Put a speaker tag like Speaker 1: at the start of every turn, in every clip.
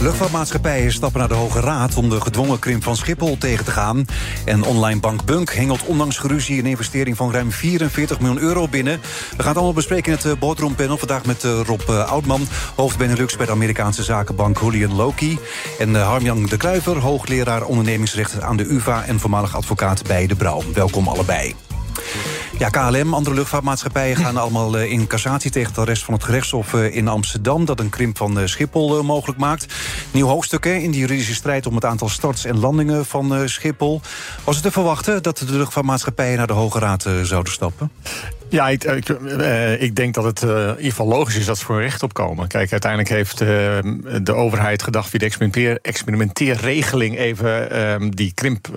Speaker 1: Luchtvaartmaatschappijen stappen naar de Hoge Raad om de gedwongen krimp van Schiphol tegen te gaan. En online bank Bunk hengelt ondanks geruzie een investering van ruim 44 miljoen euro binnen. We gaan het allemaal bespreken in het eh, Boardroom Panel. Vandaag met eh, Rob eh, Oudman, hoofd Benelux bij de Amerikaanse zakenbank Julian Loki. En Harmjan de Kluiver, hoogleraar ondernemingsrecht aan de UvA en voormalig advocaat bij De Brouw. Welkom allebei. Ja, KLM, andere luchtvaartmaatschappijen gaan allemaal eh, in cassatie tegen het arrest van het gerechtshof eh, in Amsterdam. Dat een krimp van eh, Schiphol mogelijk maakt. Nieuw hoofdstuk in die juridische strijd om het aantal starts en landingen van Schiphol. Was het te verwachten dat de luchtvaartmaatschappijen naar de Hoge Raad zouden stappen?
Speaker 2: Ja, ik, ik, ik, denk dat het in ieder geval logisch is dat ze voor recht op komen. Kijk, uiteindelijk heeft de overheid gedacht via de experimenteerregeling even ehm, die krimp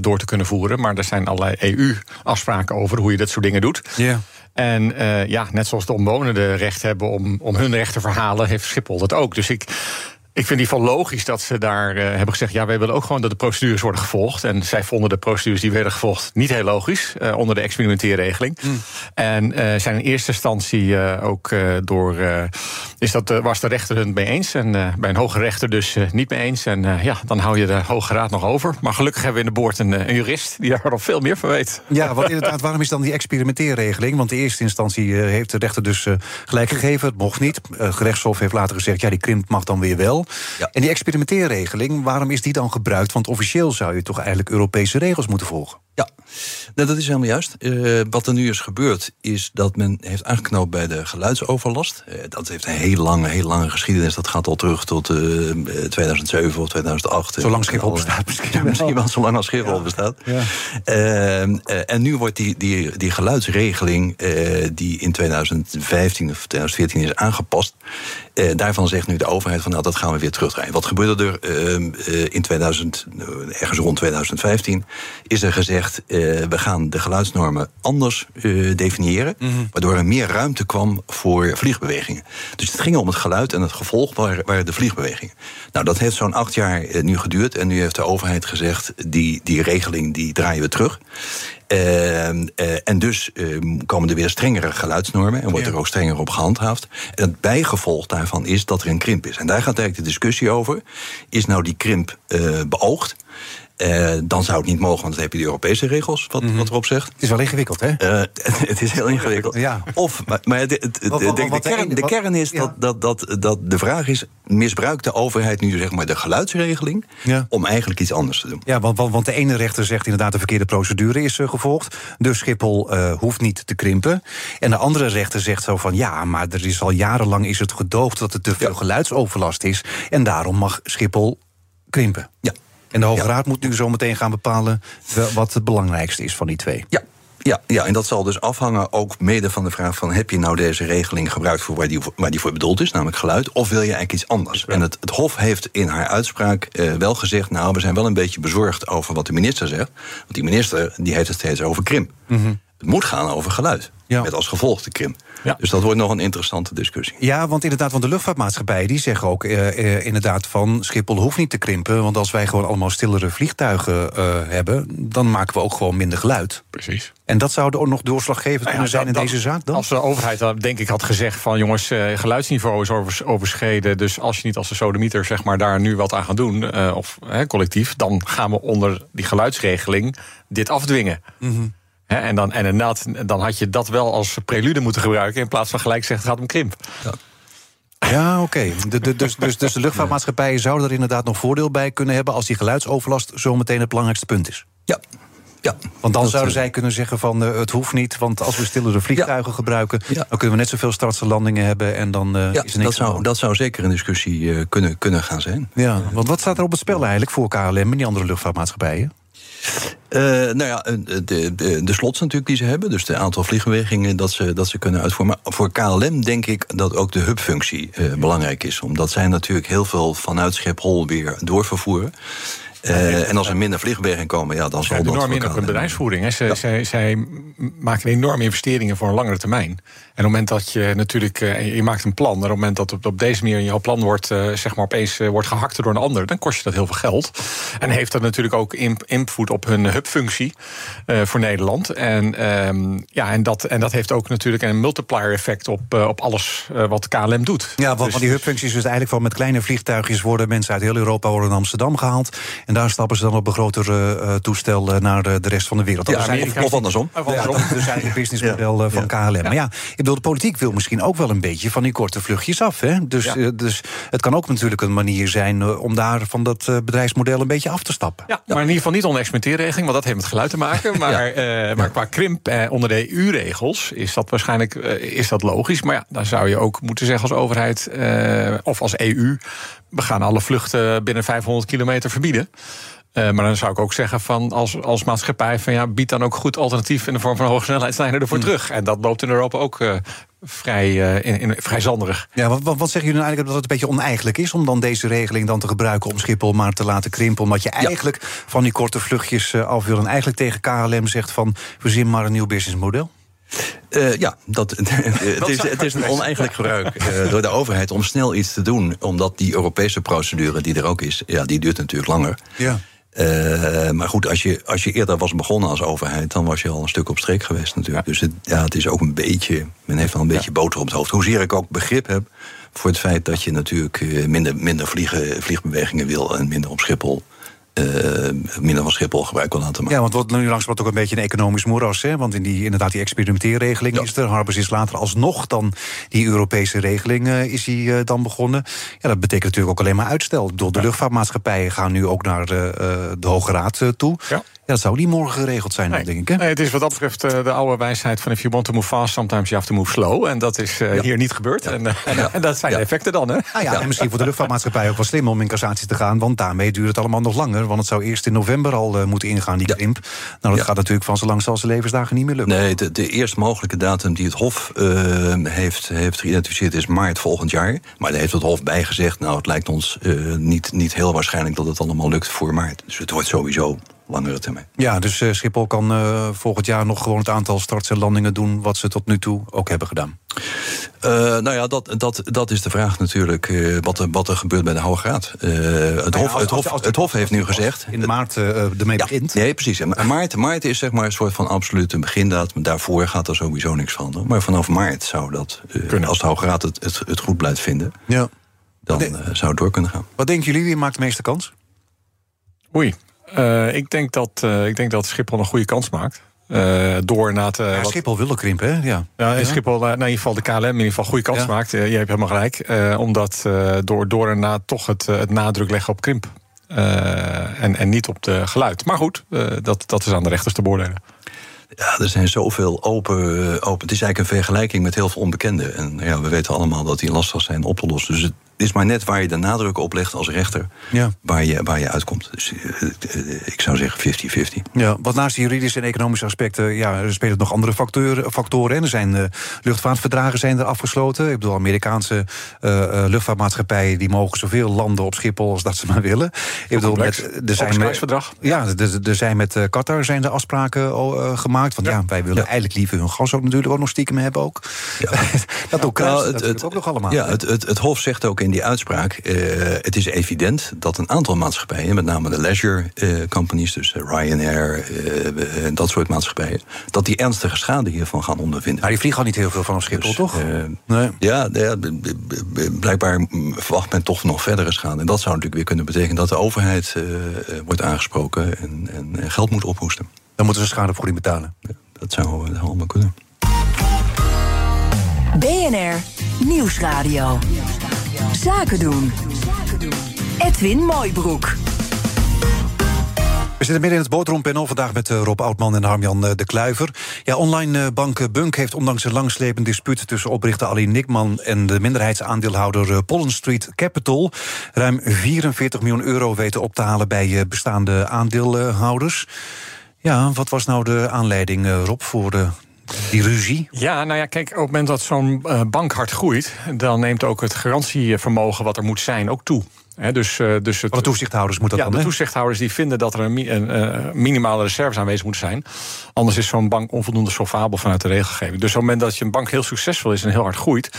Speaker 2: door te kunnen voeren. Maar er zijn allerlei EU-afspraken over hoe je dat soort dingen doet.
Speaker 1: Ja.
Speaker 2: En ja, net zoals de omwonenden recht hebben om, om hun recht te verhalen, heeft Schiphol dat ook. Dus ik ik vind die van logisch dat ze daar uh, hebben gezegd... ja, wij willen ook gewoon dat de procedures worden gevolgd. En zij vonden de procedures die werden gevolgd niet heel logisch... Uh, onder de experimenteerregeling. Mm. En uh, zijn in eerste instantie ook door... is dat, was de rechter het mee eens. En bij een hoge rechter dus niet mee eens. En ja, dan hou je de Hoge Raad nog over. Maar gelukkig hebben we in de boord een, een jurist... die daar nog veel meer van weet.
Speaker 1: Ja, want inderdaad, waarom is dan die experimenteerregeling? Want in eerste instantie heeft de rechter dus gelijk gegeven. Het mocht niet. Het gerechtshof heeft later gezegd... ja, die krimp mag dan weer wel. En die experimenteerregeling, waarom is die dan gebruikt? Want officieel zou je toch eigenlijk Europese regels moeten volgen?
Speaker 3: Ja, nou, dat is helemaal juist. Uh, wat er nu is gebeurd, is dat men heeft aangeknoopt bij de geluidsoverlast. Uh, dat heeft een heel lange, heel lange geschiedenis. Dat gaat al terug tot uh, eh, 2007 of 2008.
Speaker 1: Zolang Schiphol bestaat
Speaker 3: misschien. Wel zolang als Schiphol ja. bestaat. Ja. Ehm, en nu wordt die, die, die geluidsregeling, die in 2015 of 2014 is aangepast... daarvan zegt nu de overheid van nou, dat gaan we weer terugdraaien. Wat gebeurde er ehm, in 2000, ergens rond 2015? Is er gezegd eh, we gaan de geluidsnormen anders uh, definiëren, mhm. waardoor er meer ruimte kwam voor vliegbewegingen. Dus het ging om het geluid en het gevolg waren, de vliegbewegingen. Nou, dat heeft zo'n acht jaar uh, nu geduurd en nu heeft de overheid gezegd, die, die regeling die draaien we terug. Uh, uh, en dus uh, komen er weer strengere geluidsnormen en wordt er ook strenger op gehandhaafd. En het bijgevolg daarvan is dat er een krimp is. En daar gaat eigenlijk de discussie over. Is nou die krimp beoogd? Uh, dan zou het niet mogen, want dan heb je de Europese regels, wat, mm wat erop zegt.
Speaker 1: Het is wel ingewikkeld, hè? Uh,
Speaker 3: het is heel ingewikkeld. Ja. Of, maar, maar de, de, de, de, kern, de kern is dat, dat, dat, dat de vraag is... misbruikt de overheid nu zeg maar de geluidsregeling... Ja. om eigenlijk iets anders te doen?
Speaker 1: Ja, want, want, de ene rechter zegt inderdaad... de verkeerde procedure is uh, gevolgd, dus Schiphol hoeft niet te krimpen. En de andere rechter zegt zo van... ja, maar er is al jarenlang is het gedoogd dat er te veel geluidsoverlast is... en daarom mag Schiphol krimpen.
Speaker 3: Ja.
Speaker 1: En de Hoge Raad moet nu zo meteen gaan bepalen wat het belangrijkste is van die twee.
Speaker 3: Ja, ja, ja, en dat zal dus afhangen ook mede van de vraag van... heb je nou deze regeling gebruikt voor waar die, waar die voor bedoeld is, namelijk geluid... of wil je eigenlijk iets anders? En het, het Hof heeft in haar uitspraak eh, wel gezegd... nou, we zijn wel een beetje bezorgd over wat de minister zegt. Want die minister die heeft het steeds over krim. Mm het moet gaan over geluid. Met als gevolg de krim. Dus dat wordt nog een interessante discussie.
Speaker 1: Ja, want inderdaad, want de luchtvaartmaatschappijen die zeggen ook uh, uh, inderdaad van Schiphol hoeft niet te krimpen. Want als wij gewoon allemaal stillere vliegtuigen uh, hebben, dan maken we ook gewoon minder geluid.
Speaker 2: Precies.
Speaker 1: En dat zou ook nog doorslaggevend nou kunnen zijn in deze zaak dan?
Speaker 2: Als de overheid dan denk ik had gezegd van jongens, geluidsniveau is overschreden. Dus als je niet als de sodemieter zeg maar daar nu wat aan gaat doen, of collectief, dan gaan we onder die geluidsregeling dit afdwingen. Mm en, dan, en inderdaad, dan had je dat wel als prelude moeten gebruiken... in plaats van gelijk zeggen het gaat om krimp.
Speaker 1: Ja. Ja, oké. Dus, dus, dus de luchtvaartmaatschappijen zouden er inderdaad nog voordeel bij kunnen hebben... als die geluidsoverlast zo meteen het belangrijkste punt is.
Speaker 3: Ja, ja,
Speaker 1: want dan zouden zij kunnen zeggen van uh, het hoeft niet... want als we stillere vliegtuigen gebruiken... dan kunnen we net zoveel startse landingen hebben en dan uh,
Speaker 3: ja,
Speaker 1: is er niks
Speaker 3: dat zou, dat zou zeker een discussie uh, kunnen, kunnen gaan zijn.
Speaker 1: Ja, want wat staat er op het spel eigenlijk voor KLM en die andere luchtvaartmaatschappijen?
Speaker 3: Uh, nou ja, de, de, de slots natuurlijk die ze hebben. Dus de aantal vliegbewegingen dat ze, dat ze kunnen uitvoeren. Maar voor KLM denk ik dat ook de hubfunctie uh, belangrijk is. Omdat zij natuurlijk heel veel vanuit Schiphol weer doorvervoeren. Uh, en als er minder vliegbewegingen komen, ja, dan zal dat...
Speaker 2: enorm in op hun bedrijfsvoering. Hè. Zij, zij, zij, maken enorme investeringen voor een langere termijn. En op het moment dat je natuurlijk... Uh, je maakt een plan, en op het moment dat op, op deze manier... jouw plan wordt, uh, zeg maar, opeens wordt gehakt door een ander... dan kost je dat heel veel geld. En heeft dat natuurlijk ook invloed op hun hubfunctie voor Nederland. En, um, ja, en, dat, en dat heeft ook natuurlijk een multiplier effect... op, op alles wat KLM doet.
Speaker 1: Ja, want
Speaker 2: dus,
Speaker 1: van die hubfuncties is eigenlijk van met kleine vliegtuigjes... worden mensen uit heel Europa worden in Amsterdam gehaald... En daar stappen ze dan op een groter uh, toestel uh, naar de, rest van de wereld.
Speaker 3: Dat ja, is of, of andersom.
Speaker 1: Of andersom. Ja, dat is dus eigenlijk het businessmodel van KLM. Maar ja, ik bedoel, de politiek wil misschien ook wel een beetje van die korte vluchtjes af. Hè? Dus, dus het kan ook natuurlijk een manier zijn om daar van dat bedrijfsmodel een beetje af te stappen.
Speaker 2: Ja, maar in ieder geval niet onder experimenteerregeling, want dat heeft met geluid te maken. Maar, maar qua krimp onder de EU-regels is dat waarschijnlijk is dat logisch. Maar ja, dan zou je ook moeten zeggen als overheid of als EU we gaan alle vluchten binnen 500 kilometer verbieden. Uh, maar dan zou ik ook zeggen van als, als maatschappij van ja, bied dan ook goed alternatief in de vorm van hoge snelheidslijnen ervoor hmm. terug. En dat loopt in Europa ook uh, vrij, uh, in, in, vrij zanderig.
Speaker 1: Ja, wat, wat, wat zeggen jullie nou eigenlijk dat het een beetje oneigenlijk is om dan deze regeling dan te gebruiken om Schiphol maar te laten krimpen? Omdat je eigenlijk van die korte vluchtjes af wil en eigenlijk tegen KLM zegt van verzin maar een nieuw businessmodel?
Speaker 3: Uh, ja, dat, het, is, het is een oneigenlijk gebruik uh, door de overheid om snel iets te doen. Omdat die Europese procedure die er ook is, ja, die duurt natuurlijk langer.
Speaker 1: Ja.
Speaker 3: Uh, maar goed, als je, als je eerder was begonnen als overheid, dan was je al een stuk op streek geweest natuurlijk. Dus het, ja, het is ook een beetje, men heeft wel een beetje boter op het hoofd. Hoezeer ik ook begrip heb voor het feit dat je natuurlijk minder, minder vliegen, vliegbewegingen wil en minder op Schiphol minder van Schiphol gebruik wil laten maken.
Speaker 1: Ja, want wordt nu langs ook een beetje een economisch moeras. Hè? Want in die, inderdaad, die experimenteerregeling is er. Harbers is later alsnog dan die Europese regeling uh, is die, uh, dan begonnen. Ja, dat betekent natuurlijk ook alleen maar uitstel. Door de luchtvaartmaatschappijen gaan nu ook naar de, de Hoge Raad toe. Ja. Ja, dat zou niet morgen geregeld zijn, nee. denk ik. Hè?
Speaker 2: Nee, het is wat dat betreft uh, de oude wijsheid van... if you want to move fast, sometimes you have to move slow. En dat is uh, ja. hier niet gebeurd. Ja. En, uh, en, dat zijn de effecten dan, hè?
Speaker 1: Ah, ja, en misschien voor de luchtvaartmaatschappij ook wel slim om in cassatie te gaan... want daarmee duurt het allemaal nog langer. Want het zou eerst in november al moeten ingaan, die krimp. Nou, dat gaat natuurlijk van zo lang als de levensdagen niet meer lukken.
Speaker 3: Nee, de, de eerst mogelijke datum die het Hof heeft, heeft geïdentificeerd... is maart volgend jaar. Maar daar heeft het Hof bijgezegd... nou, het lijkt ons niet, niet heel waarschijnlijk dat het allemaal lukt voor maart. Dus het wordt sowieso langere termijn.
Speaker 1: Ja, dus uh, Schiphol kan uh, volgend jaar nog gewoon het aantal starts en landingen doen wat ze tot nu toe ook hebben gedaan.
Speaker 3: Uh, nou ja, dat, dat, dat is de vraag natuurlijk wat, er, wat er gebeurt bij de Hoge Raad. het, nou hof, het, hof, het Hof heeft nu gezegd.
Speaker 1: In maart ermee begint.
Speaker 3: Nee, precies. Maart, maart is zeg maar een soort van absolute begindatum. Daarvoor gaat er sowieso niks veranderen. Maar vanaf maart zou dat, als de Hoge Raad het, het, het goed blijft vinden, ja. dan zou het door kunnen gaan.
Speaker 1: Wat denken jullie, wie maakt de meeste kans?
Speaker 2: Oei, uh, ik, denk dat, uh, ik denk dat Schiphol een goede kans maakt. Uh, door na te,
Speaker 1: ja, Schiphol wil krimpen, hè? Ja.
Speaker 2: Ja, ja. Schiphol, nou, in ieder geval de KLM, in ieder geval goede kans maakt. je hebt helemaal gelijk. omdat door, door en na toch het, het nadruk leggen op krimp. en, en niet op de geluid. Maar goed, dat, dat is aan de rechters te beoordelen.
Speaker 3: Ja, er zijn zoveel open, open. Het is eigenlijk een vergelijking met heel veel onbekenden. En ja, we weten allemaal dat die lastig zijn op te lossen. Dus het is maar net waar je de nadruk op legt als rechter, ja. waar, je, waar je uitkomt. Dus uh, ik zou zeggen 50-50.
Speaker 1: Ja, wat naast die juridische en economische aspecten, ja, er spelen nog andere factoren. factoren Er zijn uh, luchtvaartverdragen zijn er afgesloten. Ik bedoel, Amerikaanse uh, luchtvaartmaatschappijen die mogen zoveel landen op Schiphol als dat ze maar willen. Ik bedoel, met, er zijn met, ja, er, zijn met Qatar zijn er afspraken gemaakt. Want ja, ja wij willen ja. eigenlijk liever hun gas ook natuurlijk ook nog stiekem hebben ook. Ja. dat ook, nou, het, het, ook nog allemaal.
Speaker 3: Ja, het, het, het Hof zegt ook in die uitspraak. Uh, het is evident dat een aantal maatschappijen, met name de leisure uh, companies, dus Ryanair, uh, dat soort maatschappijen, dat die ernstige schade hiervan gaan ondervinden.
Speaker 1: Maar die vliegen al niet heel veel van Schiphol, dus, toch?
Speaker 3: nee. Ja, ja, blijkbaar verwacht men toch nog verdere schade. En dat zou natuurlijk weer kunnen betekenen dat de overheid wordt aangesproken en, en, geld moet ophoesten.
Speaker 1: Dan moeten ze schadevergoeding betalen.
Speaker 3: Ja, dat zou allemaal kunnen.
Speaker 4: BNR Nieuwsradio. Zaken doen. Edwin Mooibroek.
Speaker 1: We zitten midden in het boterhampanel vandaag met eh, Rob Oudman en Harmjan eh, de Kluiver. Ja, online eh, bank Bunk heeft ondanks een langslepend dispuut... tussen oprichter Ali Nickman en de minderheidsaandeelhouder Pollen Street Capital... ruim 44 miljoen euro weten op te halen bij bestaande aandeelhouders. Ja, wat was nou de aanleiding, Rob, voor de die ruzie?
Speaker 2: Ja, nou ja, kijk, op het moment dat zo'n uh, bank hard groeit, dan neemt ook het garantievermogen wat er moet zijn ook toe. dus, uh, dus
Speaker 1: het, de toezichthouders moet dat
Speaker 2: ja,
Speaker 1: dan,
Speaker 2: de toezichthouders die vinden dat er een, een minimale reserves aanwezig moeten zijn. Anders is zo'n bank onvoldoende solvabel vanuit de regelgeving. Dus op het moment dat je een bank heel succesvol is en heel hard groeit,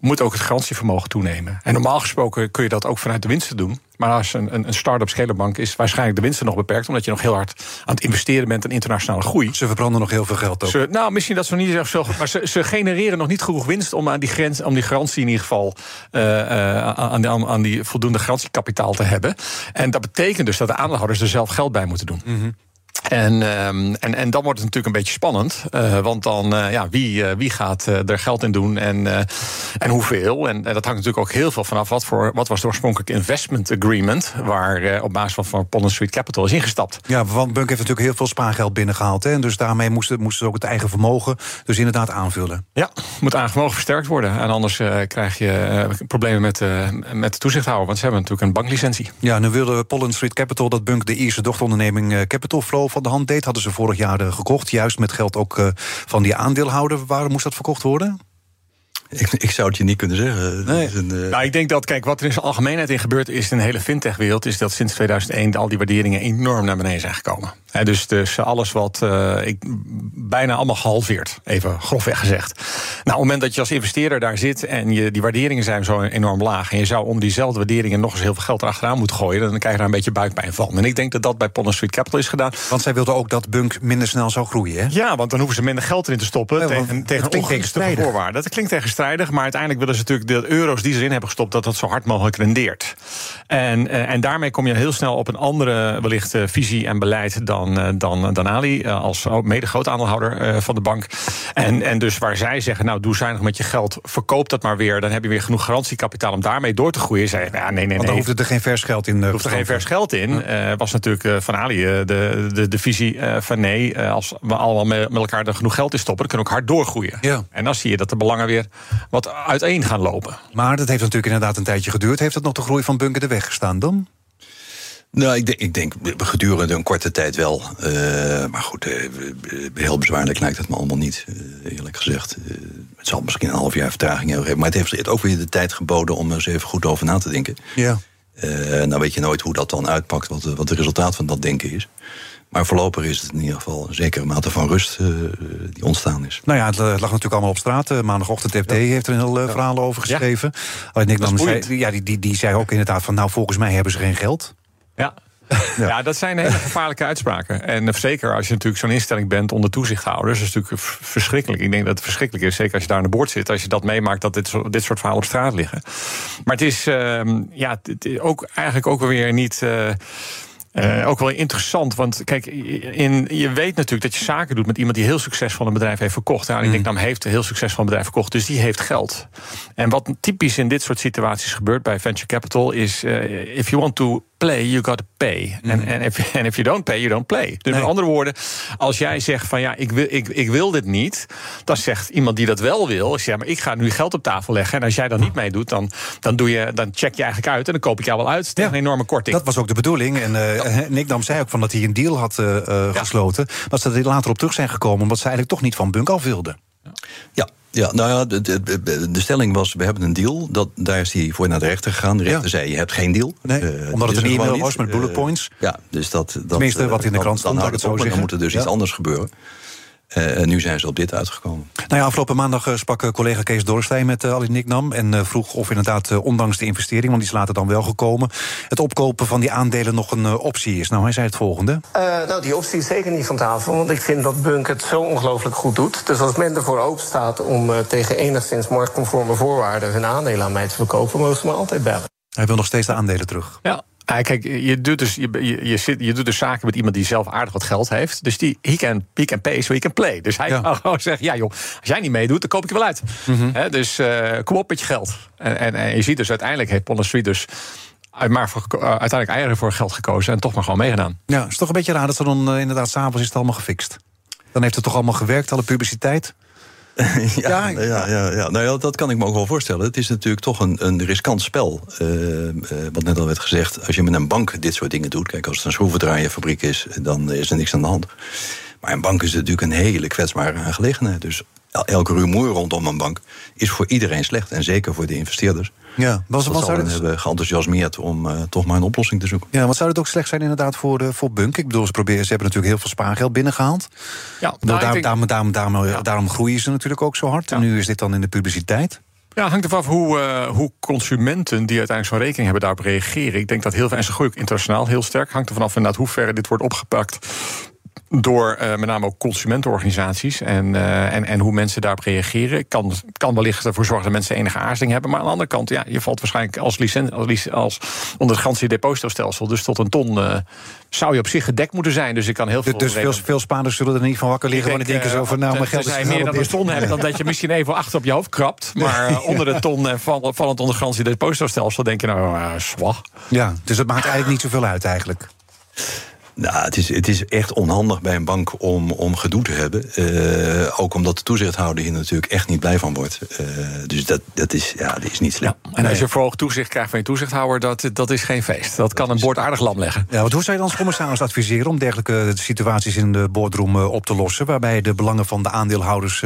Speaker 2: moet ook het garantievermogen toenemen. En normaal gesproken kun je dat ook vanuit de winsten doen. Maar als een, een, een start-up scalerbank is waarschijnlijk de winsten nog beperkt, omdat je nog heel hard aan het investeren bent in internationale groei.
Speaker 1: Ze verbranden nog heel veel geld ook.
Speaker 2: Ze, nou, misschien dat ze niet zo, maar ze, ze genereren nog niet genoeg winst om aan die grens, om die garantie in ieder geval uh, uh, aan, aan, aan, die voldoende garantiekapitaal te hebben. En dat betekent dus dat de aandeelhouders er zelf geld bij moeten doen. Mm -hmm. En, um, en, en dan wordt het natuurlijk een beetje spannend. Uh, want dan, uh, ja, wie, uh, wie gaat er geld in doen en, en hoeveel? En, dat hangt natuurlijk ook heel veel vanaf wat, voor, wat was de oorspronkelijke investment agreement... waar op basis van, van Pollen Street Capital is ingestapt.
Speaker 1: Ja, want Bunk heeft natuurlijk heel veel spaargeld binnengehaald. Hè, en dus daarmee moesten, moesten ze ook het eigen vermogen dus inderdaad aanvullen.
Speaker 2: Ja, moet eigen vermogen versterkt worden. En anders krijg je problemen met, met de toezichthouder. Want ze hebben natuurlijk een banklicentie.
Speaker 1: Ja, nu wilde Pollen Street Capital dat Bunk de Ierse dochteronderneming Capital Flow van de hand deed. Hadden ze vorig jaar eh, gekocht. Juist met geld ook eh, van die aandeelhouder. Waarom moest dat verkocht worden?
Speaker 3: Ik, ik, zou het je niet kunnen zeggen.
Speaker 2: Nee. Een, uh... Nou, ik denk dat, kijk, wat er in zijn algemeenheid in gebeurt is in de hele fintech-wereld, is dat sinds 2001 al die waarderingen enorm naar beneden zijn gekomen. Dus, dus alles wat uh, ik bijna allemaal gehalveerd, even grofweg gezegd. Nou, op het moment dat je als investeerder daar zit en je, die waarderingen zijn zo enorm laag, en je zou om diezelfde waarderingen nog eens heel veel geld erachteraan moeten gooien, dan krijg je daar een beetje buikpijn van. En ik denk dat dat bij Pond Street Capital is gedaan.
Speaker 1: Want zij wilden ook dat Bunk minder snel zou groeien, hè?
Speaker 2: Ja, want dan hoeven ze minder geld erin te stoppen ja, tegen, tegen ongunstige voorwaarden. Dat klinkt tegenstrijdig, maar uiteindelijk willen ze natuurlijk de euro's die ze erin hebben gestopt, dat dat zo hard mogelijk rendeert. En, en daarmee kom je heel snel op een andere wellicht visie en beleid dan, dan, dan Ali, als mede groot aandeelhouder van de bank. En, en dus waar zij zeggen, nou doe zuinig met je geld, verkoop dat maar weer, dan heb je weer genoeg garantiekapitaal om daarmee door te groeien. Zei, nou, nee, nee, nee.
Speaker 1: Want dan hoeft er geen vers geld in.
Speaker 2: Hoeft er geen vers geld in. Ja. was natuurlijk van Ali de, de, de visie van nee, als we allemaal met, met elkaar er genoeg geld in stoppen, dan kunnen we ook hard doorgroeien.
Speaker 1: Ja.
Speaker 2: En dan zie je dat de belangen weer wat uiteen gaan lopen.
Speaker 1: Maar dat heeft natuurlijk inderdaad een tijdje geduurd. Heeft dat nog de groei van Bunker de weg gestaan dan?
Speaker 3: Nou, ik denk, ik denk gedurende een korte tijd wel. Uh, maar goed, uh, heel bezwaarlijk lijkt het me allemaal niet, uh, eerlijk gezegd. het zal misschien een half jaar vertraging hebben. Maar het heeft ook weer de tijd geboden om er eens even goed over na te denken.
Speaker 1: Ja.
Speaker 3: nou weet je nooit hoe dat dan uitpakt, wat, wat het resultaat van dat denken is. Maar voorlopig is het in ieder geval een zekere mate van rust uh, die ontstaan is.
Speaker 1: Nou ja, het lag natuurlijk allemaal op straat. Uh, maandagochtend FD ja. heeft er een heel uh, verhaal over geschreven. Ja. Alleen zei, ja, die, die, die zei ook inderdaad van... nou, volgens mij hebben ze geen geld.
Speaker 2: Ja. Ja. ja. dat zijn hele gevaarlijke uitspraken. En zeker als je natuurlijk zo'n instelling bent onder toezichthouders, dat is natuurlijk verschrikkelijk. Ik denk dat het verschrikkelijk is, zeker als je daar aan de boord zit, als je dat meemaakt dat dit, dit soort verhalen op straat liggen. Maar het is, uh, ja, het is ook, eigenlijk ook weer niet. Uh, uh, ook wel interessant, want kijk, in, je weet natuurlijk dat je zaken doet met iemand die heel succesvol een bedrijf heeft verkocht. Nou, ik denk, dan heeft een heel succesvol een bedrijf verkocht, dus die heeft geld. En wat typisch in dit soort situaties gebeurt bij venture capital is: if you want to play, you got to pay. En mm. if, if you don't pay, you don't play. Dus nee. met andere woorden, als jij zegt van ja, ik wil, ik, ik wil dit niet, dan zegt iemand die dat wel wil, ja, maar ik ga nu geld op tafel leggen. En als jij dan niet meedoet, dan, dan, doe je, dan check je eigenlijk uit en dan koop ik jou wel uit tegen ja, een enorme korting.
Speaker 1: Dat was ook de bedoeling. En uh, ja. Nick Dam zei ook van dat hij een deal had uh, ja. gesloten. Dat ze er later op terug zijn gekomen, omdat ze eigenlijk toch niet van Bunk af wilden.
Speaker 3: Ja, ja, nou ja, de, de, de, stelling was, we hebben een deal. Dat, daar is hij voor naar de rechter gegaan. De rechter ja. zei, je hebt geen deal.
Speaker 1: Nee, uh, omdat het een e-mail was met bullet points.
Speaker 3: Uh, ja, dus dat... dat
Speaker 1: Tenminste, wat in de krant stond,
Speaker 3: dan, dan, dan, dan moet er dus ja. iets anders gebeuren. Uh, nu zijn ze op dit uitgekomen.
Speaker 1: Nou ja, afgelopen maandag uh, sprak collega Kees Dorrestein met uh, Ali Niknam... en vroeg of inderdaad, ondanks de investering, want die is later dan wel gekomen... het opkopen van die aandelen nog een optie is. Nou, hij zei het volgende.
Speaker 5: nou, die optie is zeker niet van tafel... want ik vind dat Bunk het zo ongelooflijk goed doet. Dus als men ervoor open staat om tegen enigszins marktconforme voorwaarden... hun aandelen aan mij te verkopen, mogen ze me altijd bellen.
Speaker 1: Hij wil nog steeds de aandelen terug.
Speaker 2: Ja, ja, kijk, je doet, dus, je, je, je, zit, je doet dus zaken met iemand die zelf aardig wat geld heeft. Dus die, he can, he can pay so he can play. Dus hij ja. kan gewoon zeggen, ja joh, als jij niet meedoet, dan koop ik je wel uit. Mm -hmm. He, dus uh, kom op met je geld. En, en, en, je ziet dus uiteindelijk heeft Pond Street dus maar voor, uh, uiteindelijk eieren voor geld gekozen en toch maar gewoon meegedaan.
Speaker 1: Ja, het is toch een beetje raar dat ze dan uh, inderdaad s'avonds is het allemaal gefixt. Dan heeft het toch allemaal gewerkt, alle publiciteit.
Speaker 3: ja, ja, ja, ja, Nou ja, dat kan ik me ook wel voorstellen. Het is natuurlijk toch een, een riskant spel. Uh, uh, wat net al werd gezegd, als je met een bank dit soort dingen doet... kijk, als het een schroevendraaierfabriek is, dan is er niks aan de hand. Maar een bank is natuurlijk een hele kwetsbare aangelegenheid. Dus elke rumoer rondom een bank is voor iedereen slecht. En zeker voor de investeerders.
Speaker 1: Ja, was,
Speaker 3: dat
Speaker 1: zou het,
Speaker 3: hebben geenthousiasmeerd om eh, toch maar een oplossing te zoeken.
Speaker 1: ja, wat zou het ook slecht zijn inderdaad voor, de, voor Bunk? Ik bedoel, ze, proberen, ze hebben natuurlijk heel veel spaargeld binnengehaald.
Speaker 2: Ja,
Speaker 1: Nou,
Speaker 2: ik
Speaker 1: daar-
Speaker 2: denk-
Speaker 1: daarom, daarom, daarom, daarom groeien ze natuurlijk ook zo hard. En nu is dit dan in de publiciteit.
Speaker 2: Ja, hangt ervan af hoe, eh, hoe consumenten die uiteindelijk zo'n rekening hebben daarop reageren. Ik denk dat heel veel, en ze groeien ook internationaal heel sterk. Hangt ervan af inderdaad hoe ver dit wordt opgepakt door eh, met name ook consumentenorganisaties en, eh, en, en hoe mensen daarop reageren. Kan, kan wellicht ervoor zorgen dat mensen enige aarzeling hebben. Maar aan de andere kant, ja, je valt waarschijnlijk als, licen, als, als onder het garantie depositostelsel, dus tot een ton, eh, zou je op zich gedekt moeten zijn. Dus ik kan heel veel.
Speaker 1: Dus veel, veel spaarders zullen er niet van wakker liggen. Want die denken
Speaker 2: denk,
Speaker 1: zo van, nou, mijn geld is
Speaker 2: je meer dan een ton hebt, dan dat je misschien even achter op je hoofd krabt. Maar onder de ton eh, val- vallend onder garantie depositostelsel, denk je nou, zwag.
Speaker 1: Ja, dus het maakt eigenlijk niet zoveel uit eigenlijk.
Speaker 3: Nou, het is, het is echt onhandig bij een bank om, om gedoe te hebben. Eh, ook omdat de toezichthouder hier natuurlijk echt niet blij van wordt. Eh, dus dat, dat, is, ja, dat is niet slim.
Speaker 2: En als je verhoogd toezicht krijgt van je toezichthouder, dat, dat is geen feest. Dat kan een bord aardig lam leggen.
Speaker 1: Ja, want hoe zou je dan als commissaris adviseren om dergelijke situaties in de boardroom eh, op te lossen, waarbij de belangen van de aandeelhouders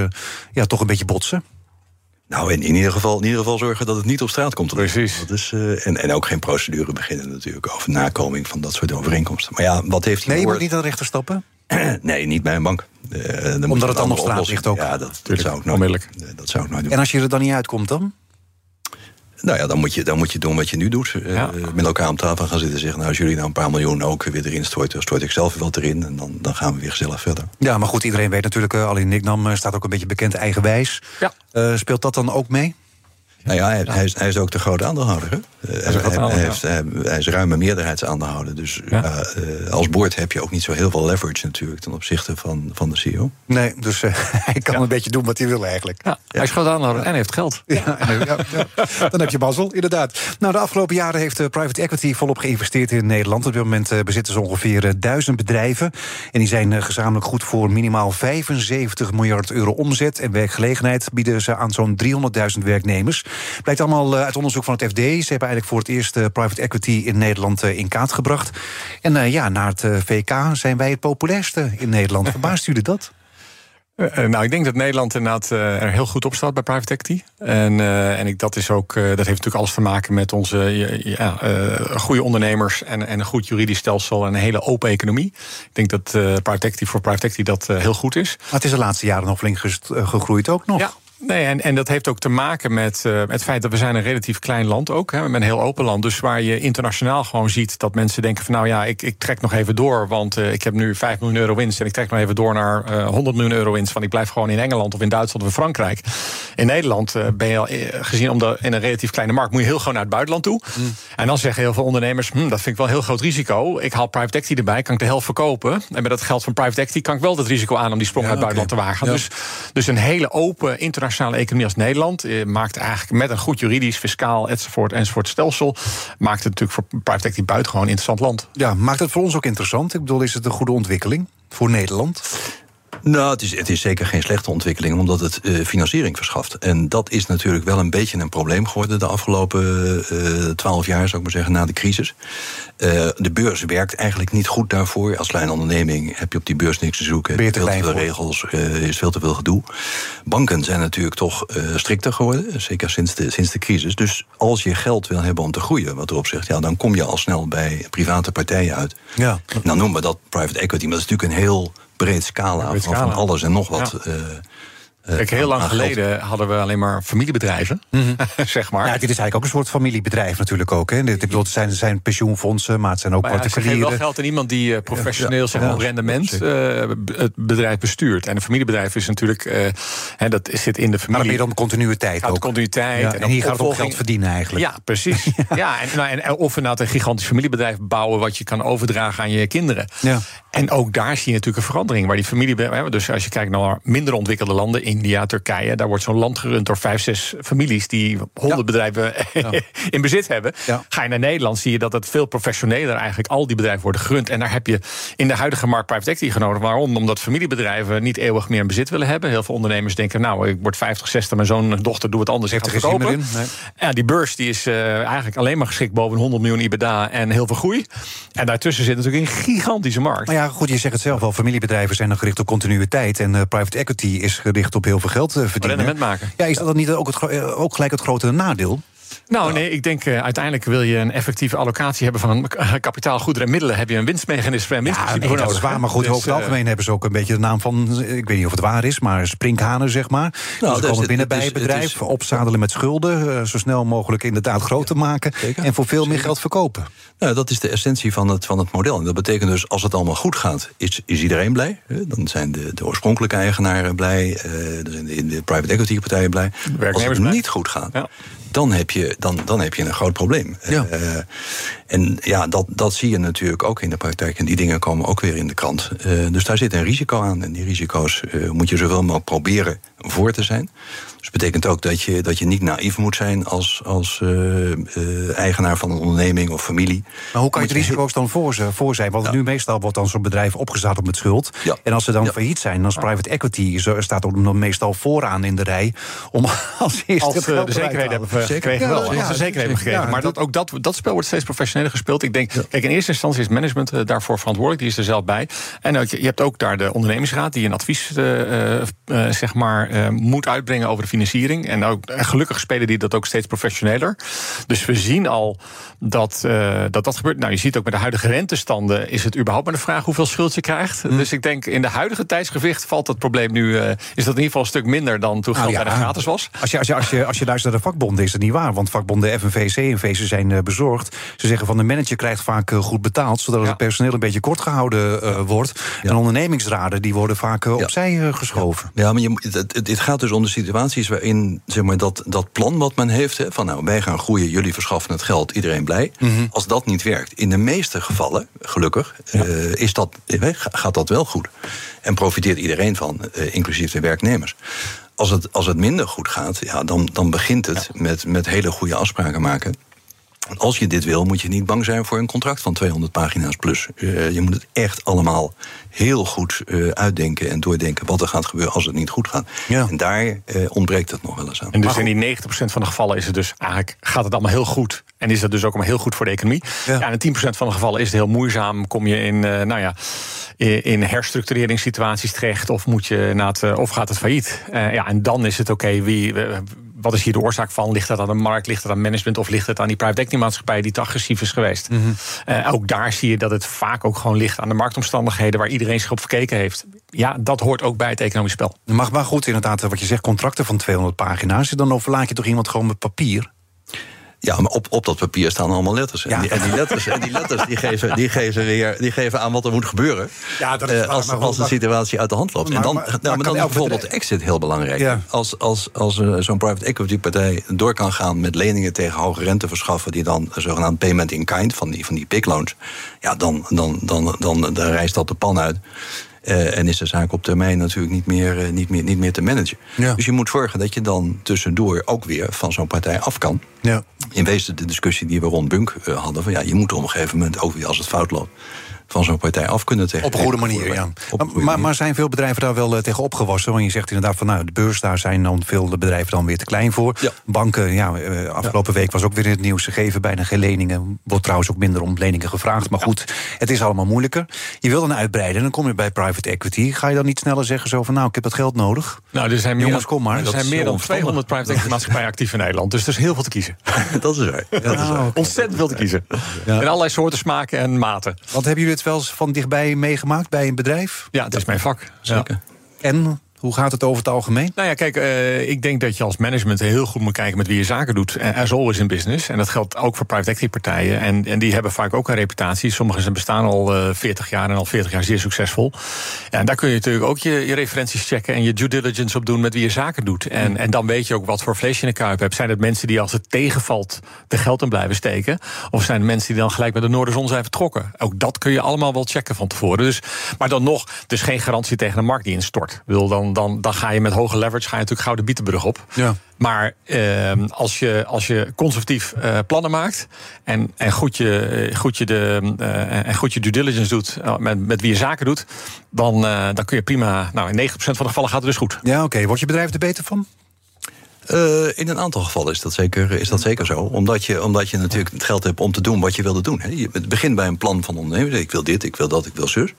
Speaker 1: ja, toch een beetje botsen?
Speaker 3: Nou, in, in, ieder geval, in ieder geval zorgen dat het niet op straat komt.
Speaker 2: Precies.
Speaker 3: Dat is, eh, en, en ook geen procedure beginnen natuurlijk over nakoming van dat soort overeenkomsten. Maar ja, wat heeft hij
Speaker 1: Nee, je moet niet aan de rechter stappen.
Speaker 3: Nee, niet bij een bank. Eh, dan je
Speaker 1: het dan op
Speaker 3: andere
Speaker 1: straat ligt ook.
Speaker 3: Ja, dat, dat zou ik nooit. Eh, Dat zou ik nooit doen.
Speaker 1: En als je er dan niet uitkomt dan?
Speaker 3: Nou ja, dan moet je, dan moet je doen wat je nu doet. Eh, met elkaar om tafel gaan zitten en zeggen... nou, als jullie nou een paar miljoen ook weer erin storten... dan stort ik zelf wat erin en dan, dan gaan we weer gezellig verder.
Speaker 1: Ja, maar goed, iedereen weet natuurlijk, uh, alleen Nicknam uh, staat ook een beetje bekend eigenwijs.
Speaker 2: Ja.
Speaker 1: Uh, speelt dat dan ook mee?
Speaker 3: Nou ja, hij, hij, is, hij is ook de grote aandeelhouder. Hè? Uh, hij, hij, hij, heeft, hij, hij is ruime meerderheidsaandeelhouder. Dus ja. uh, als board heb je ook niet zo heel veel leverage natuurlijk... ten opzichte van, van de CEO.
Speaker 1: Nee, dus uh, hij kan ja. een beetje doen wat hij wil eigenlijk.
Speaker 2: Ja, hij is groot aandeelhouder en heeft geld.
Speaker 1: Ja, Dan heb je mazzel, inderdaad. Nou, de afgelopen jaren heeft de private equity volop geïnvesteerd in Nederland. Op dit moment uh, bezitten ze ongeveer duizend bedrijven. En die zijn gezamenlijk goed voor minimaal 75 miljard euro omzet. En werkgelegenheid bieden ze aan zo'n 300.000 werknemers. Blijkt allemaal uit onderzoek van het FD. Ze hebben eigenlijk voor het eerst uh, private equity in Nederland uh, in kaart gebracht. En ja, na het VK zijn wij het populairste in Nederland. Verbaast jullie dat?
Speaker 2: Uh, nou, ik denk dat Nederland inderdaad uh, er heel goed op staat bij private equity. En, uh, en ik, dat, is ook, dat heeft natuurlijk alles te maken met onze ja, goede ondernemers en, en, een goed juridisch stelsel en een hele open economie. Ik denk dat private equity voor private equity dat heel goed is.
Speaker 1: Maar het is de laatste jaren nog flink gegroeid ook nog.
Speaker 2: Ja. Nee, en, en dat heeft ook te maken met uh, het feit dat we zijn een relatief klein land ook. Hè, met een heel open land. Dus waar je internationaal gewoon ziet dat mensen denken van... nou ja, ik, ik trek nog even door, want uh, ik heb nu 5 miljoen euro winst... en ik trek nog even door naar uh, 100 miljoen euro winst... want ik blijf gewoon in Engeland of in Duitsland of in Frankrijk. In Nederland ben je al gezien om de, in een relatief kleine markt... moet je heel gewoon naar het buitenland toe. Mm. En dan zeggen heel veel ondernemers... Hm, dat vind ik wel een heel groot risico. Ik haal private equity erbij, kan ik de helft verkopen. En met dat geld van private equity kan ik wel het risico aan... om die sprong ja, naar het okay. buitenland te wagen. Ja. Dus, dus een hele open internationale economie als Nederland eh, maakt eigenlijk met een goed juridisch, fiscaal enzovoort enzovoort stelsel, maakt het natuurlijk voor private equity buitengewoon interessant land.
Speaker 1: Ja, maakt het voor ons ook interessant? Ik bedoel, is het een goede ontwikkeling voor Nederland?
Speaker 3: Nou, het is, het is zeker geen slechte ontwikkeling, omdat het uh, financiering verschaft. En dat is natuurlijk wel een beetje een probleem geworden de afgelopen twaalf uh, jaar, zou ik maar zeggen, na de crisis. Uh, de beurs werkt eigenlijk niet goed daarvoor. Als kleine onderneming heb je op die beurs niks te zoeken.
Speaker 1: Te
Speaker 3: veel te veel regels, is veel te veel gedoe. Banken zijn natuurlijk toch strikter geworden, zeker sinds de, sinds de crisis. Dus als je geld wil hebben om te groeien, wat erop zegt, ja, dan kom je al snel bij private partijen uit.
Speaker 1: Ja.
Speaker 3: Nou noemen we dat private equity, maar dat is natuurlijk een heel breed scala, breed scala. van alles en nog wat.
Speaker 2: Ja. Uh, Kijk, heel lang geleden hadden we alleen maar familiebedrijven, -hmm. zeg maar.
Speaker 1: Ja, dit is eigenlijk ook een soort familiebedrijf natuurlijk ook. Hè. Ik bedoel, het zijn, zijn pensioenfondsen, maar het zijn ook
Speaker 2: maar ja,
Speaker 1: particulieren.
Speaker 2: Geven wel geld aan iemand die uh, professioneel, ja, zeg maar, op rendement uh, het bedrijf bestuurt. En een familiebedrijf is natuurlijk, uh, hè, dat zit in de familie.
Speaker 1: Maar meer om continuïteit
Speaker 2: gaat
Speaker 1: ook.
Speaker 2: continuïteit.
Speaker 1: Ja, en, en hier gaat het om geld verdienen eigenlijk.
Speaker 2: Ja, precies. ja. ja en, nou, en, of inderdaad een gigantisch familiebedrijf bouwen... wat je kan overdragen aan je kinderen.
Speaker 1: Ja.
Speaker 2: En ook daar zie je natuurlijk een verandering. Waar die familie, dus als je kijkt naar minder ontwikkelde landen, India, Turkije, daar wordt zo'n land gerund door vijf, zes families die honderd ja. bedrijven in bezit hebben.
Speaker 1: Ja.
Speaker 2: Ga je naar Nederland, zie je dat het veel professioneler eigenlijk al die bedrijven worden gerund. En daar heb je in de huidige markt private equity genodigd. Waarom? Omdat familiebedrijven niet eeuwig meer in bezit willen hebben. Heel veel ondernemers denken, nou, ik word 50, 60, mijn zoon en dochter doet het anders.
Speaker 1: Heeft er geen in? Nee.
Speaker 2: Ja, die beurs die is uh, eigenlijk alleen maar geschikt boven 100 miljoen IBDA en heel veel groei. En daartussen zit natuurlijk een gigantische markt.
Speaker 1: Maar ja, goed, je zegt het zelf al. Familiebedrijven zijn dan gericht op continuïteit. En uh, private equity is gericht op heel veel geld verdienen.
Speaker 2: Rendement maken.
Speaker 1: Ja, is dat dan niet ook, het, ook gelijk het grotere nadeel?
Speaker 2: Nou, nee, ik denk uh, uiteindelijk wil je een effectieve allocatie hebben van kapitaal, goederen en middelen. Heb je een winstmechanisme en winstprincipe
Speaker 1: ja, nee, dat is waar, maar goed, dus, over het algemeen hebben ze ook een beetje de naam van, ik weet niet of het waar is, maar sprinkhanen, zeg maar. Nou, dus ze komen binnen bij het bedrijf, is, opzadelen met schulden, uh, zo snel mogelijk inderdaad groter maken zeker, en voor veel meer geld verkopen.
Speaker 3: Nou, dat is de essentie van het, van het model. En dat betekent dus, als het allemaal goed gaat, is, is iedereen blij. Dan zijn de, de oorspronkelijke eigenaren blij, uh, dan zijn de, de private equity partijen blij. Als het niet goed gaat, ja dan heb je, dan, dan heb je een groot probleem. Ja. Uh, en ja, dat, dat zie je natuurlijk ook in de praktijk. En die dingen komen ook weer in de krant. Uh, dus daar zit een risico aan. En die risico's uh, moet je zoveel mogelijk proberen voor te zijn. Dus dat betekent ook dat je, dat je niet naïef moet zijn als, als uh, uh, eigenaar van een onderneming of familie.
Speaker 1: Maar hoe kan je de risico's dan voor, voor zijn? Want ja. nu meestal wordt dan zo'n bedrijf opgezadeld met schuld. Ja. En als ze dan ja. failliet zijn, als private equity staat ook dan meestal vooraan in de rij om als eerste
Speaker 2: als, uh, de zekerheid hebben gekregen. Wel, als ze zekerheid hebben gekregen. Maar dat, ook dat, dat spel wordt steeds professioneler gespeeld. Ik denk, kijk, in eerste instantie is management daarvoor verantwoordelijk. Die is er zelf bij. En ook, je hebt ook daar de ondernemingsraad die een advies zeg maar, moet uitbrengen over de financiering. En ook, gelukkig spelen die dat ook steeds professioneler. Dus we zien al dat, uh, dat dat gebeurt. Nou, je ziet ook met de huidige rentestanden... is het überhaupt maar de vraag hoeveel schuld je krijgt. Mm. Dus ik denk, in de huidige tijdsgewicht valt het probleem nu... Uh, is dat in ieder geval een stuk minder dan toen geld nou, ja, gratis was.
Speaker 1: Als je, als, je, als, je, als je luistert naar de vakbonden is dat niet waar. Want vakbonden FNV, CNV, ze zijn bezorgd. Ze zeggen van de manager krijgt vaak goed betaald... zodat het personeel een beetje kort gehouden wordt. Ja. En ondernemingsraden die worden vaak opzij geschoven.
Speaker 3: Ja, maar je, het, het gaat dus om de situaties waarin zeg maar, dat, dat plan wat men heeft... Hè, van nou, wij gaan groeien, jullie verschaffen het geld, iedereen blij. Mm -hmm. Als dat niet werkt, in de meeste gevallen, gelukkig, ja. uh, is dat, gaat dat wel goed. En profiteert iedereen van, uh, inclusief de werknemers. Als het, als het minder goed gaat, ja, dan, dan begint het ja. met, met hele goede afspraken maken... Als je dit wil, moet je niet bang zijn voor een contract van 200 pagina's plus. Uh, je moet het echt allemaal heel goed uh, uitdenken en doordenken wat er gaat gebeuren als het niet goed gaat. Ja. En daar uh, ontbreekt het nog wel eens aan.
Speaker 2: En dus in die 90% van de gevallen is het dus eigenlijk gaat het allemaal heel goed. En is dat dus ook allemaal heel goed voor de economie. Ja, ja en in 10% van de gevallen is het heel moeizaam. Kom je in, nou ja, in herstructureringssituaties terecht, of, moet je na het, of gaat het failliet. ja, en dan is het oké, okay, wie wat is hier de oorzaak van? Ligt dat aan de markt, ligt het aan management of ligt het aan die private equity maatschappij die te agressief is geweest? Mm -hmm. uh, ook daar zie je dat het vaak ook gewoon ligt aan de marktomstandigheden waar iedereen zich op verkeken heeft. Ja, dat hoort ook bij het economisch spel.
Speaker 1: Mag maar goed, inderdaad, wat je zegt, contracten van 200 pagina's. Dan overlaat je toch iemand gewoon met papier?
Speaker 3: Ja, maar op, op dat papier staan allemaal letters. Ja. En, die, en, die, letters, en die letters die geven, die, geven weer, die geven aan wat er moet gebeuren. Ja, dat is uh, als, als de situatie uit de hand loopt. Maar, en dan, maar, nou, maar dan is bijvoorbeeld de exit heel belangrijk. Ja. Als, als, als uh, zo'n private equity partij door kan gaan met leningen tegen hoge rente verschaffen, die dan zogenaamd payment in kind van die, van die PIK loans, ja, dan, dan, dan, dan, dan, dan reist dat de pan uit. Uh, en is de zaak op termijn natuurlijk niet meer, uh, niet meer, niet meer te managen. Ja. Dus je moet zorgen dat je dan tussendoor ook weer van zo'n partij af kan. Ja. In wezen de discussie die we rond Bunk uh, hadden: van ja, je moet op een gegeven moment ook weer als het fout loopt van zo'n partij af kunnen tegen.
Speaker 1: Op een goede manier, ja. Maar, maar, maar, zijn veel bedrijven daar wel uh, tegen opgewassen? Want je zegt inderdaad van nou, de beurs, daar zijn dan veel bedrijven dan weer te klein voor. Ja. Banken, ja, uh, afgelopen ja. week was ook weer in het nieuws. Ze geven bijna geen leningen. Wordt trouwens ook minder om leningen gevraagd. Maar goed, het is allemaal moeilijker. Je wil dan uitbreiden, dan kom je bij private equity. Ga je dan niet sneller zeggen zo van nou, ik heb dat geld nodig?
Speaker 2: Nou, er zijn meer, Jongens, kom maar. Er zijn meer dan 200 private equity maatschappijen actief in Nederland. Dus er is heel veel te kiezen.
Speaker 3: dat is waar. Dat is waar.
Speaker 2: Ontzettend veel te kiezen. In allerlei soorten, smaken en maten.
Speaker 1: Want hebben jullie wel eens van dichtbij meegemaakt bij een bedrijf?
Speaker 2: Ja, het is mijn vak.
Speaker 1: Zeker. En hoe gaat het over het algemeen?
Speaker 2: Nou ja, kijk, uh, ik denk dat je als management heel goed moet kijken met wie je zaken doet. As always in business. En dat geldt ook voor private equity partijen. En, en die hebben vaak ook een reputatie. Sommigen zijn bestaan al uh, 40 jaar en al 40 jaar zeer succesvol. En daar kun je natuurlijk ook je, je, referenties checken en je due diligence op doen met wie je zaken doet. En, en dan weet je ook wat voor vlees je in de kuip hebt. Zijn het mensen die als het tegenvalt de geld in blijven steken? Of zijn het mensen die dan gelijk met de Noorderzon zijn vertrokken? Ook dat kun je allemaal wel checken van tevoren. Dus, maar dan nog, dus geen garantie tegen de markt die instort. Wil dan, dan, dan ga je met hoge leverage ga je natuurlijk gouden bietenbrug op. Ja. Maar uh, als, je, als je conservatief uh, plannen maakt en, en goed, je, goed, je de, uh, en goed je due diligence doet met, met wie je zaken doet, dan, dan kun je prima. Nou, in 90% van de gevallen gaat het dus goed.
Speaker 1: Ja, oké. Okay. Wordt je bedrijf er beter van?
Speaker 3: Uh, in een aantal gevallen is dat zeker, is dat zeker zo. Omdat je, omdat je natuurlijk het geld hebt om te doen wat je wilde doen. Het begint bij een plan van ondernemer. Ik wil dit, ik wil dat, ik wil zus.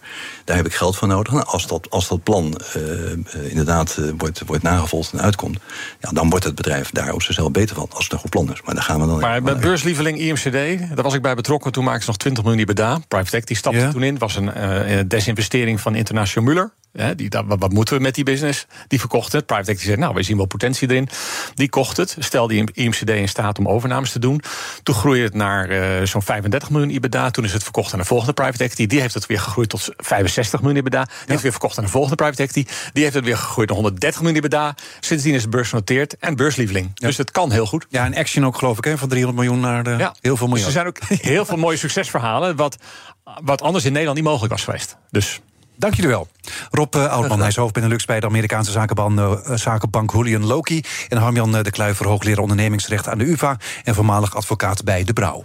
Speaker 3: Daar heb ik geld voor nodig. Nou, als, dat, als dat plan uh, inderdaad uh, wordt, wordt nagevolgd en uitkomt... Ja, dan wordt het bedrijf daar op zichzelf beter van. Als het een goed plan is. Maar daar gaan we dan
Speaker 2: Maar bij beurslieveling IMCD, daar was ik bij betrokken. Toen maakten ze nog 20 miljoen IBDA. Private Equity stapte ja. toen in. was een desinvestering van International Muller die, wat, moeten we met die business? Die verkocht het. Private equity zei, nou, we zien wel potentie erin. Die kocht het, stelde IMCD in staat om overnames te doen. Toen groeide het naar uh, zo'n 35 miljoen IBDA. Toen is het verkocht aan de volgende private equity. Die heeft het weer gegroeid tot 65 miljoen IBDA. Die heeft weer verkocht aan de volgende private equity. Die heeft het weer gegroeid naar 130 miljoen IBDA. Sindsdien is het beursgenoteerd en beurslieveling. Dus het kan heel goed.
Speaker 1: Ja, en Action ook geloof ik, hè, van 300 miljoen naar de ja. heel veel miljoen.
Speaker 2: Dus er zijn ook heel veel mooie succesverhalen... Wat, wat anders in Nederland niet mogelijk was geweest. Dus...
Speaker 1: Dank jullie wel. Rob uh, Oudman, hij is hoofd Benelux bij de Amerikaanse zakenbank, uh, zakenbank Julian Loki. En Harmjan uh, de Kluiver, hoogleraar ondernemingsrecht aan de UvA... en voormalig advocaat bij De Brouw.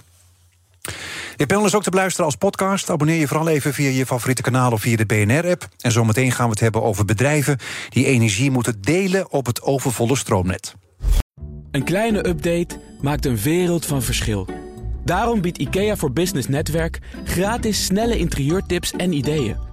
Speaker 1: Dit panel is ook te beluisteren als podcast. Abonneer je vooral even via je favoriete kanaal of via de BNR-app. En zometeen gaan we het hebben over bedrijven... die energie moeten delen op het overvolle stroomnet.
Speaker 6: Een kleine update maakt een wereld van verschil. Daarom biedt IKEA voor Business Netwerk... gratis snelle interieurtips en ideeën...